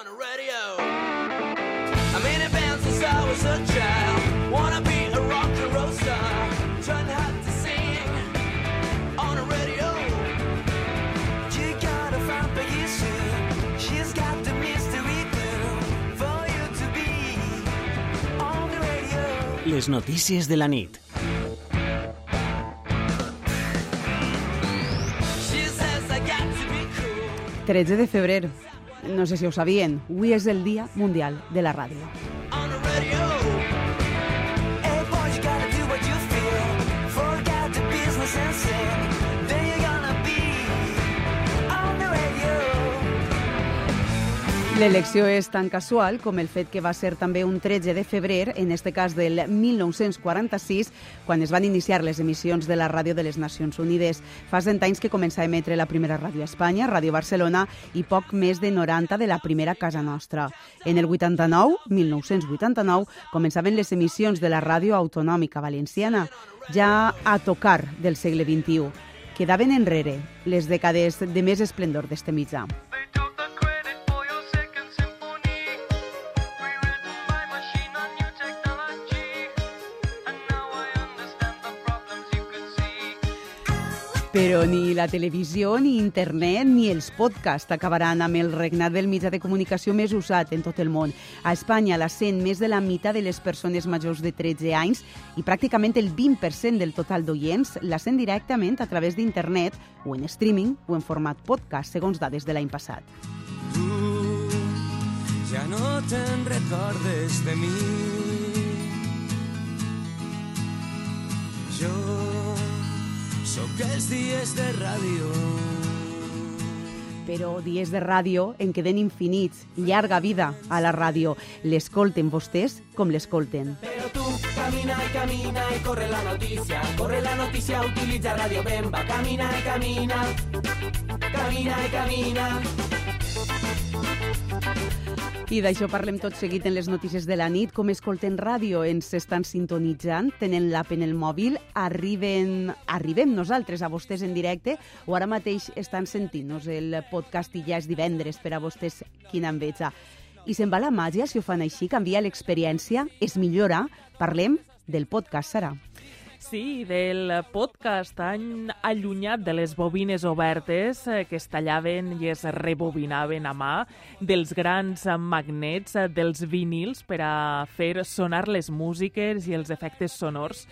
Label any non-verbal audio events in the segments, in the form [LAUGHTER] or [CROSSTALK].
on the radio. I mean it been since I was a child. Wanna be a rock and roll star. Trying hard to sing on the radio. You got a front page soon. She's got the mystery clue for you to be on the radio. Les notícies de la nit. She says I got to be cool 13 de febrer. No sé si ho sabien, avui és el Dia Mundial de la Ràdio. on the radio. L'elecció és tan casual com el fet que va ser també un 13 de febrer, en este cas del 1946, quan es van iniciar les emissions de la ràdio de les Nacions Unides. Fa cent anys que comença a emetre la primera ràdio a Espanya, Ràdio Barcelona, i poc més de 90 de la primera casa nostra. En el 89, 1989, començaven les emissions de la ràdio autonòmica valenciana, ja a tocar del segle XXI. Quedaven enrere les dècades de més esplendor d'este mitjà. Però ni la televisió, ni internet, ni els podcasts acabaran amb el regnat del mitjà de comunicació més usat en tot el món. A Espanya la sent més de la meitat de les persones majors de 13 anys i pràcticament el 20% del total d'oients la sent directament a través d'internet o en streaming o en format podcast, segons dades de l'any passat. Tu ja no te'n recordes de mi. Jo sóc els dies de ràdio. Però dies de ràdio en queden infinits. Llarga vida a la ràdio. L'escolten vostès com l'escolten. Pero tú camina y camina y corre la noticia. Corre la noticia, utiliza Radio Bemba. Camina y camina. Camina y camina. I d'això parlem tot seguit en les notícies de la nit. Com escolten ràdio, ens estan sintonitzant, tenen l'app en el mòbil, arriben, arribem nosaltres a vostès en directe o ara mateix estan sentint-nos el podcast i ja és divendres per a vostès quina enveja. I se'n va la màgia si ho fan així, canvia l'experiència, es millora. Parlem del podcast, Sara. Sí, del podcast tan allunyat de les bobines obertes eh, que es tallaven i es rebobinaven a mà, dels grans magnets, eh, dels vinils per a fer sonar les músiques i els efectes sonors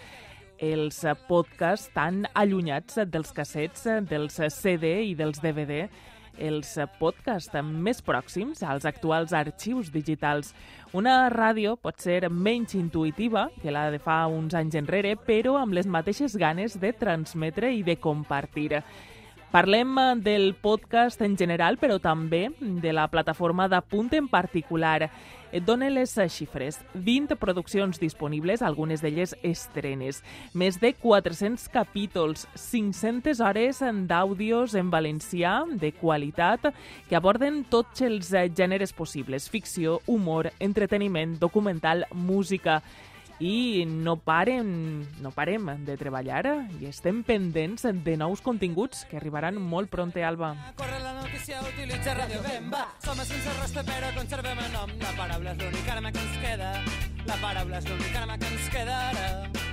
els podcasts tan allunyats dels cassets, eh, dels CD i dels DVD, els eh, podcasts més pròxims als actuals arxius digitals. Una ràdio pot ser menys intuïtiva que la de fa uns anys enrere, però amb les mateixes ganes de transmetre i de compartir. Parlem eh, del podcast en general, però també de la plataforma de Punt en particular. Et donen les eh, xifres. 20 produccions disponibles, algunes d'elles estrenes. Més de 400 capítols, 500 hores d'àudios en valencià de qualitat que aborden tots els eh, gèneres possibles. Ficció, humor, entreteniment, documental, música i no paren, no parem de treballar i estem pendents de nous continguts que arribaran molt pronte, Alba. Corre la notícia, utilitza Radio Bemba. Som sense rostre, però conservem el nom. La paraula és l'única arma que ens queda. La paraula és l'única arma que ens queda ara.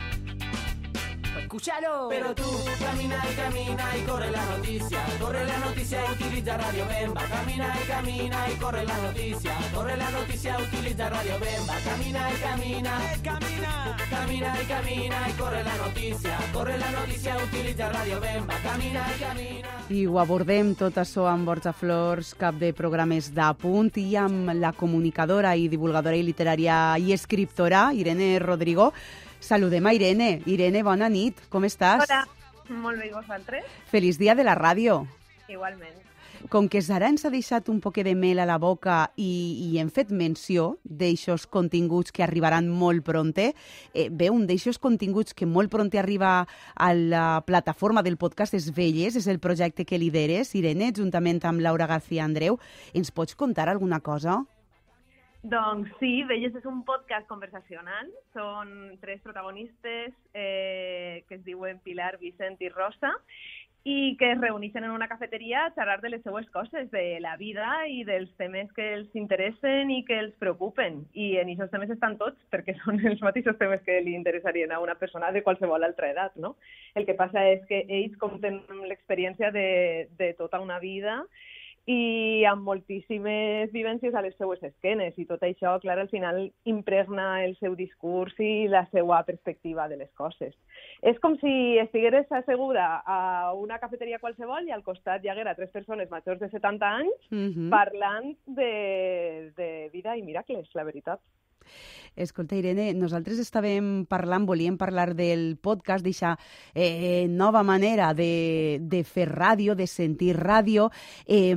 Escúchalo. Pero tú camina y camina y corre la noticia. Corre la noticia, utiliza Radio Bemba. Camina y camina y corre la noticia. Corre la noticia, utiliza Radio Bemba. Camina y camina. camina. Camina y camina y corre la noticia. Corre la noticia, utiliza Radio Bemba. Camina y camina. I ho abordem tot això amb Borja Flors, cap de programes d'Apunt, i amb la comunicadora i divulgadora i literària i escriptora, Irene Rodrigo. Saludem a Irene. Irene, bona nit, com estàs? Hola, molt bé, i vosaltres? Feliç dia de la ràdio. Igualment. Com que Sara ens ha deixat un poquet de mel a la boca i, i hem fet menció d'eixos continguts que arribaran molt pronte, eh, bé, un d'eixos continguts que molt pronte arriba a la plataforma del podcast és Velles, és el projecte que lideres, Irene, juntament amb Laura García Andreu. Ens pots contar alguna cosa? Doncs sí, Velles és un podcast conversacional. Són tres protagonistes eh, que es diuen Pilar, Vicent i Rosa i que es reuneixen en una cafeteria a xerrar de les seues coses, de la vida i dels temes que els interessen i que els preocupen. I en aquests temes estan tots, perquè són els mateixos temes que li interessarien a una persona de qualsevol altra edat, no? El que passa és que ells compten l'experiència de, de tota una vida i amb moltíssimes vivències a les seues esquenes i tot això, clar, al final impregna el seu discurs i la seva perspectiva de les coses. És com si estigueres asseguda a una cafeteria qualsevol i al costat hi haguera tres persones majors de 70 anys Mhm. parlant de, de vida i miracles, la veritat. Escolta, Irene, nosaltres estàvem parlant, volíem parlar del podcast, d'eixa eh, nova manera de, de fer ràdio, de sentir ràdio. Eh,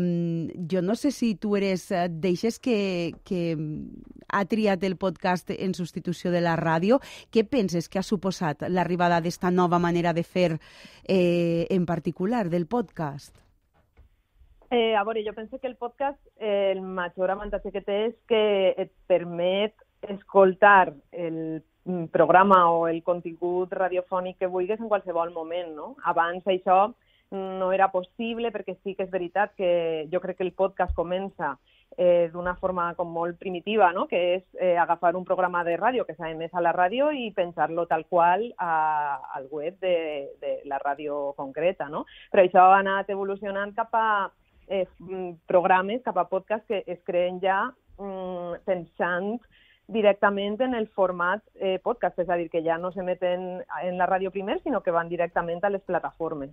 jo no sé si tu eres eh, d'eixes que, que ha triat el podcast en substitució de la ràdio. Què penses que ha suposat l'arribada d'esta nova manera de fer eh, en particular del podcast? Eh, a veure, jo penso que el podcast, eh, el major avantatge que té és que et permet escoltar el mm, programa o el contingut radiofònic que vulguis en qualsevol moment, no? Abans això no era possible perquè sí que és veritat que jo crec que el podcast comença eh, d'una forma com molt primitiva, no? que és eh, agafar un programa de ràdio que s'ha emès a la ràdio i pensar-lo tal qual a, al web de, de la ràdio concreta. No? Però això ha anat evolucionant cap a eh, programes, cap a podcasts que es creen ja mm, pensant directament en el format eh, podcast, és a dir, que ja no s'emeten en la ràdio primer, sinó que van directament a les plataformes.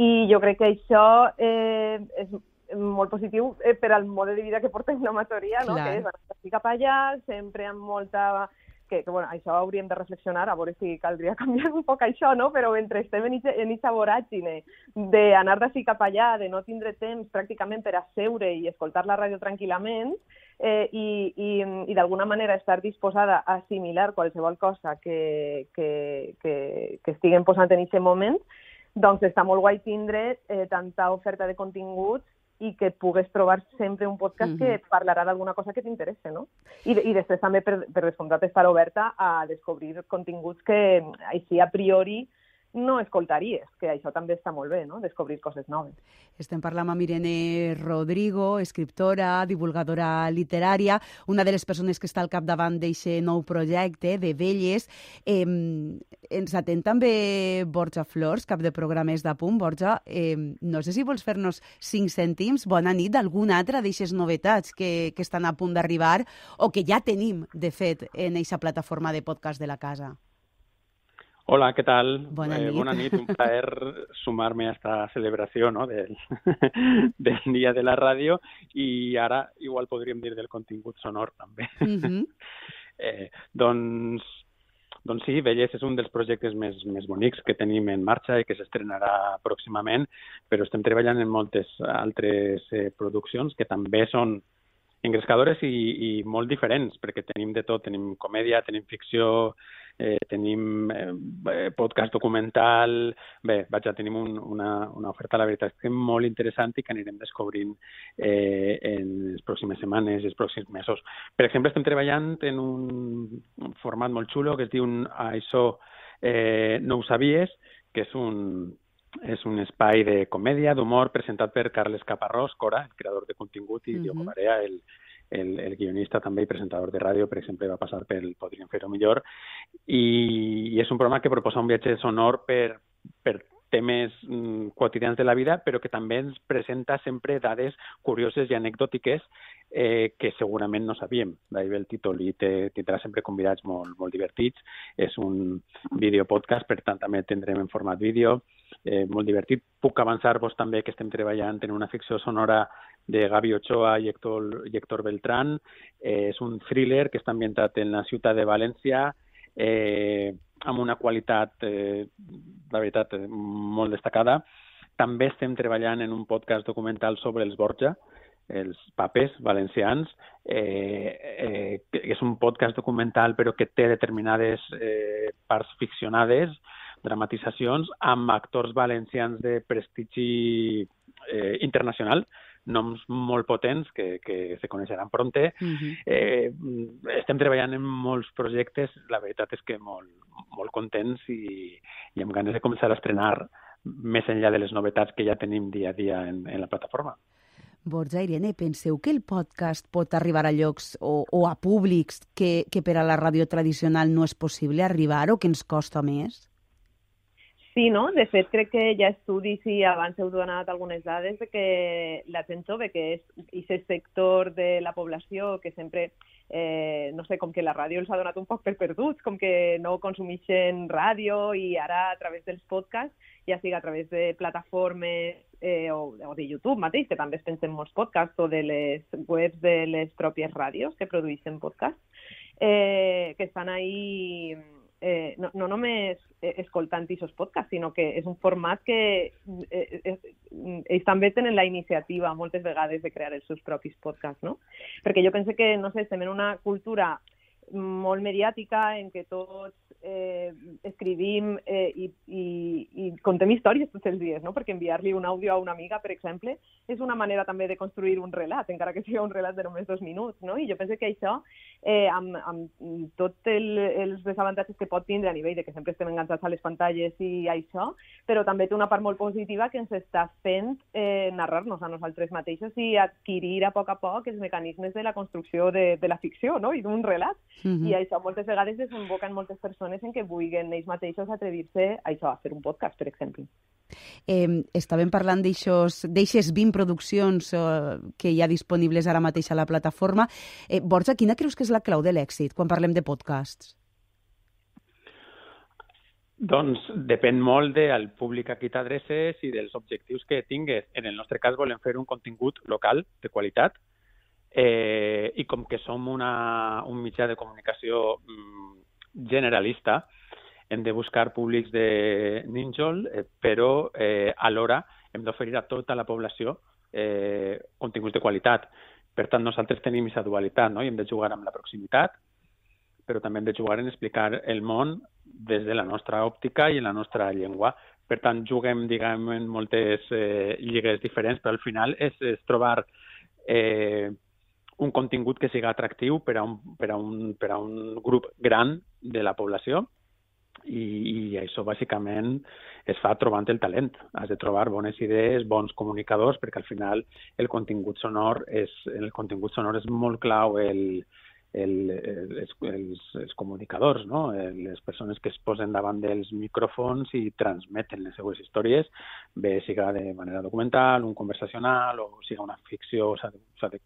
I jo crec que això eh, és molt positiu eh, per al mode de vida que portem la majoria, no? Clar. que és anar cap allà, sempre amb molta... Que, que bueno, això hauríem de reflexionar, a veure si caldria [LAUGHS] canviar un poc això, no? però mentre estem en aquesta voràgine d'anar d'ací cap allà, de no tindre temps pràcticament per asseure i escoltar la ràdio tranquil·lament, eh, i, i, i d'alguna manera estar disposada a assimilar qualsevol cosa que, que, que, que estiguem posant en aquest moment, doncs està molt guai tindre eh, tanta oferta de continguts i que pugues trobar sempre un podcast Mhm. que parlarà d'alguna cosa que t'interessa, no? I, I després també, per, per descomptat, estar oberta a descobrir continguts que així a priori no escoltaries, que això també està molt bé, no? Descobrir coses noves. Estem parlant amb Irene Rodrigo, escriptora, divulgadora literària, una de les persones que està al capdavant d'aquest nou projecte de Velles. Eh, ens atén també Borja Flors, cap de programes de punt. Borja, eh, no sé si vols fer-nos cinc cèntims, bona nit, d'alguna altra d'aquestes novetats que, que estan a punt d'arribar o que ja tenim, de fet, en aquesta plataforma de podcast de la casa. Hola, ¿qué tal? Bona Eh, nit. buena nit, un placer [LAUGHS] sumarme a esta celebración ¿no? del, [LAUGHS] del Día de la Radio i ara igual podríem dir del contingut sonor també. Mhm. [LAUGHS] Eh, doncs, doncs sí, Vellès és un dels projectes més, més bonics que tenim en marxa i que s'estrenarà pròximament, però estem treballant en moltes altres eh, produccions que també són engrescadores i, i molt diferents, perquè tenim de tot, tenim comèdia, tenim ficció, eh, tenim eh, podcast documental, bé, vaja, tenim un, una, una oferta, la veritat, que molt interessant i que anirem descobrint eh, en les pròximes setmanes els pròxims mesos. Per exemple, estem treballant en un, format molt xulo que es diu Això eh, no ho sabies, que és un, és un espai de comèdia, d'humor, presentat per Carles Caparrós, Cora, el creador de contingut, i Mhm. Diogo Barea, el, el, el guionista també i presentador de ràdio, per exemple, va passar pel Podríem fer-ho millor, i, i és un programa que proposa un viatge sonor per, per temes mm, quotidians de la vida, però que també ens presenta sempre dades curioses i anecdòtiques eh, que segurament no sabíem. D'ahir ve el títol i té, tindrà sempre convidats molt, molt divertits. És un videopodcast, per tant també tindrem en format vídeo, eh, molt divertit. Puc avançar-vos també que estem treballant en una ficció sonora de Gavi Ochoa i Héctor, i Héctor Beltrán. Eh, és un thriller que està ambientat en la ciutat de València, eh, amb una qualitat, eh, la veritat, eh, molt destacada. També estem treballant en un podcast documental sobre els Borja, els papes valencians, eh, eh, és un podcast documental però que té determinades eh, parts ficcionades, dramatitzacions, amb actors valencians de prestigi eh, internacional, noms molt potents que, que se coneixeran pronte. Mhm. Eh, estem treballant en molts projectes, la veritat és que molt, molt contents i, i amb ganes de començar a estrenar més enllà de les novetats que ja tenim dia a dia en, en la plataforma. Borja, Irene, penseu que el podcast pot arribar a llocs o, o a públics que, que per a la ràdio tradicional no és possible arribar o que ens costa més? Sí, no? De fet, crec que ha estudis i abans heu donat algunes dades de que la gent jove, que és aquest sector de la població que sempre, eh, no sé, com que la ràdio els ha donat un poc per perduts, com que no consumeixen ràdio i ara a través dels podcasts, ja sigui a través de plataformes eh, o, o de YouTube mateix, que també es pensen molts podcasts, o de les webs de les pròpies ràdios que produeixen podcasts, eh, que estan ahí eh, no, no només eh, escoltant aquests podcasts, sinó que és un format que eh, eh, ells també tenen la iniciativa moltes vegades de crear els seus propis podcasts, no? Perquè jo penso que, no sé, estem en una cultura molt mediàtica en què tots eh, escrivim eh, i, i, i contem històries tots els dies, no? perquè enviar-li un àudio a una amiga, per exemple, és una manera també de construir un relat, encara que sigui un relat de només dos minuts. No? I jo penso que això, eh, amb, amb tots el, els desavantatges que pot tindre a nivell de que sempre estem enganxats a les pantalles i això, però també té una part molt positiva que ens està fent eh, narrar-nos a nosaltres mateixos i adquirir a poc a poc els mecanismes de la construcció de, de la ficció no? i d'un relat. Mm -hmm. I això moltes vegades desemboca en moltes persones en què vulguin ells mateixos atrevir-se a això, a fer un podcast, per exemple. Eh, estàvem parlant d'eixes 20 produccions eh, que hi ha disponibles ara mateix a la plataforma. Eh, Borja, quina creus que és la clau de l'èxit quan parlem de podcasts? Doncs depèn molt del públic a qui t'adreces i dels objectius que tingues. En el nostre cas volem fer un contingut local de qualitat eh, i com que som una, un mitjà de comunicació mm, generalista, hem de buscar públics de nínxol, eh, però eh, alhora hem d'oferir a tota la població eh, continguts de qualitat. Per tant, nosaltres tenim aquesta dualitat, no? i hem de jugar amb la proximitat, però també hem de jugar en explicar el món des de la nostra òptica i en la nostra llengua. Per tant, juguem, diguem, en moltes eh, lligues diferents, però al final és, és trobar eh, un contingut que siga atractiu per a, un, per, a un, per a un grup gran de la població i, i això bàsicament es fa trobant el talent. Has de trobar bones idees, bons comunicadors, perquè al final el contingut sonor és, el contingut sonor és molt clau el, el, el, els, els, els comunicadors, no? les persones que es posen davant dels micròfons i transmeten les seues històries, bé siga de manera documental, un conversacional o siga una ficció, s'ha de, de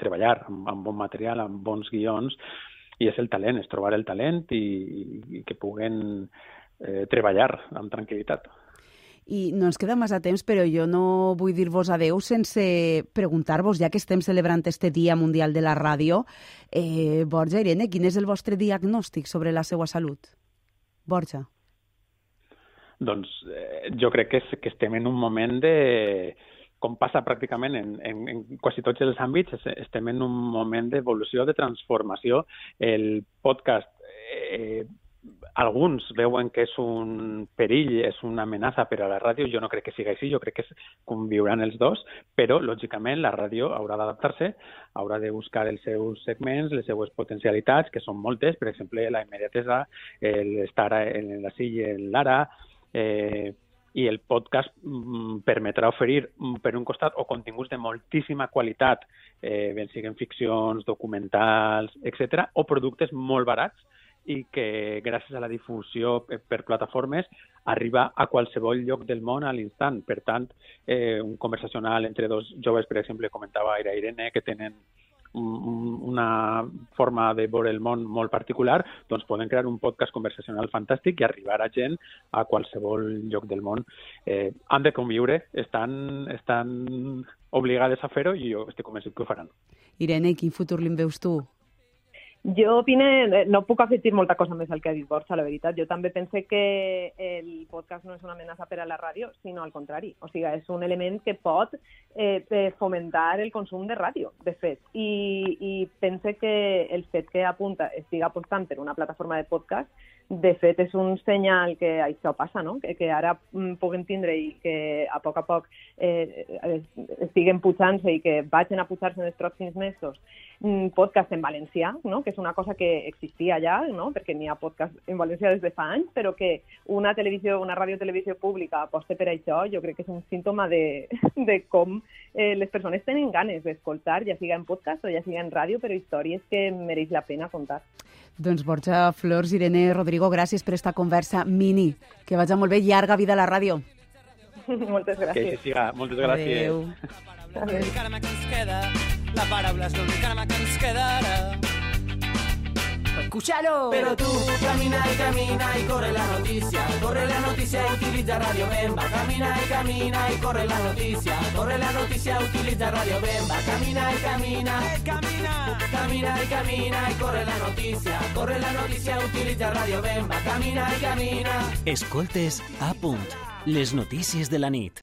treballar amb, amb bon material, amb bons guions, i és el talent, és trobar el talent i, i que puguen eh, treballar amb tranquil·litat. I no ens queda massa temps, però jo no vull dir-vos adeu sense preguntar-vos, ja que estem celebrant este Dia Mundial de la Ràdio, eh, Borja, Irene, quin és el vostre diagnòstic sobre la seva salut? Borja. Doncs eh, jo crec que, és, que estem en un moment de, com passa pràcticament en, en, en quasi tots els àmbits, estem en un moment d'evolució, de transformació. El podcast, eh, alguns veuen que és un perill, és una amenaça per a la ràdio, jo no crec que sigui així, jo crec que conviuran els dos, però, lògicament, la ràdio haurà d'adaptar-se, haurà de buscar els seus segments, les seues potencialitats, que són moltes, per exemple, la immediatesa, l'estar en la silla, l'ara, eh, i el podcast mm, permetrà oferir, mm, per un costat, o continguts de moltíssima qualitat, eh, ben siguen ficcions, documentals, etc, o productes molt barats i que gràcies a la difusió per, plataformes arriba a qualsevol lloc del món a l'instant. Per tant, eh, un conversacional entre dos joves, per exemple, comentava Aira Irene, que tenen una forma de veure el món molt particular, doncs poden crear un podcast conversacional fantàstic i arribar a gent a qualsevol lloc del món. Eh, han de conviure, estan, estan obligades a fer-ho i jo estic convençut que ho faran. Irene, quin futur li veus tu? Jo opine, no puc afegir molta cosa més al que ha dit Borja, la veritat. Jo també pense que el podcast no és una amenaça per a la ràdio, sinó al contrari. O sigui, és un element que pot eh, fomentar el consum de ràdio, de fet. I, I pense que el fet que apunta estiga apostant per una plataforma de podcast de fet, és un senyal que això passa, no? que, que ara mm, puguem tindre i que a poc a poc eh, es- estiguen pujant-se i que vagin a pujar-se en els pròxims mesos mm, podcast en valencià, no? que és una cosa que existia ja, no? perquè n'hi ha podcast en valencià des de fa anys, però que una televisió, una radiotelevisió pública aposta per això, jo crec que és un símptoma de, [LAUGHS] de com eh, les persones tenen ganes d'escoltar, ja siga en podcast o ja siga en ràdio, però històries que mereix la pena contar. Doncs Borja Flors, Irene Rodrigo, gràcies per esta conversa mini. Que vagi molt bé, llarga vida a la ràdio. [LAUGHS] Moltes Que així gràcies. siga. Moltes gràcies. Adéu. L'únic arma que ens queda, la paraula és l'únic arma que ens queda ara. Escúchalo. Pero tú camina y camina y corre la noticia. Corre la noticia, utiliza Radio Bemba. Camina y camina y corre la noticia. Corre la noticia, utiliza Radio Bemba. Camina y camina. Camina! Camina y camina y corre la noticia. Corre la noticia, utiliza Radio Bemba. Camina y camina. Escoltes a punt. Les notícies de la nit.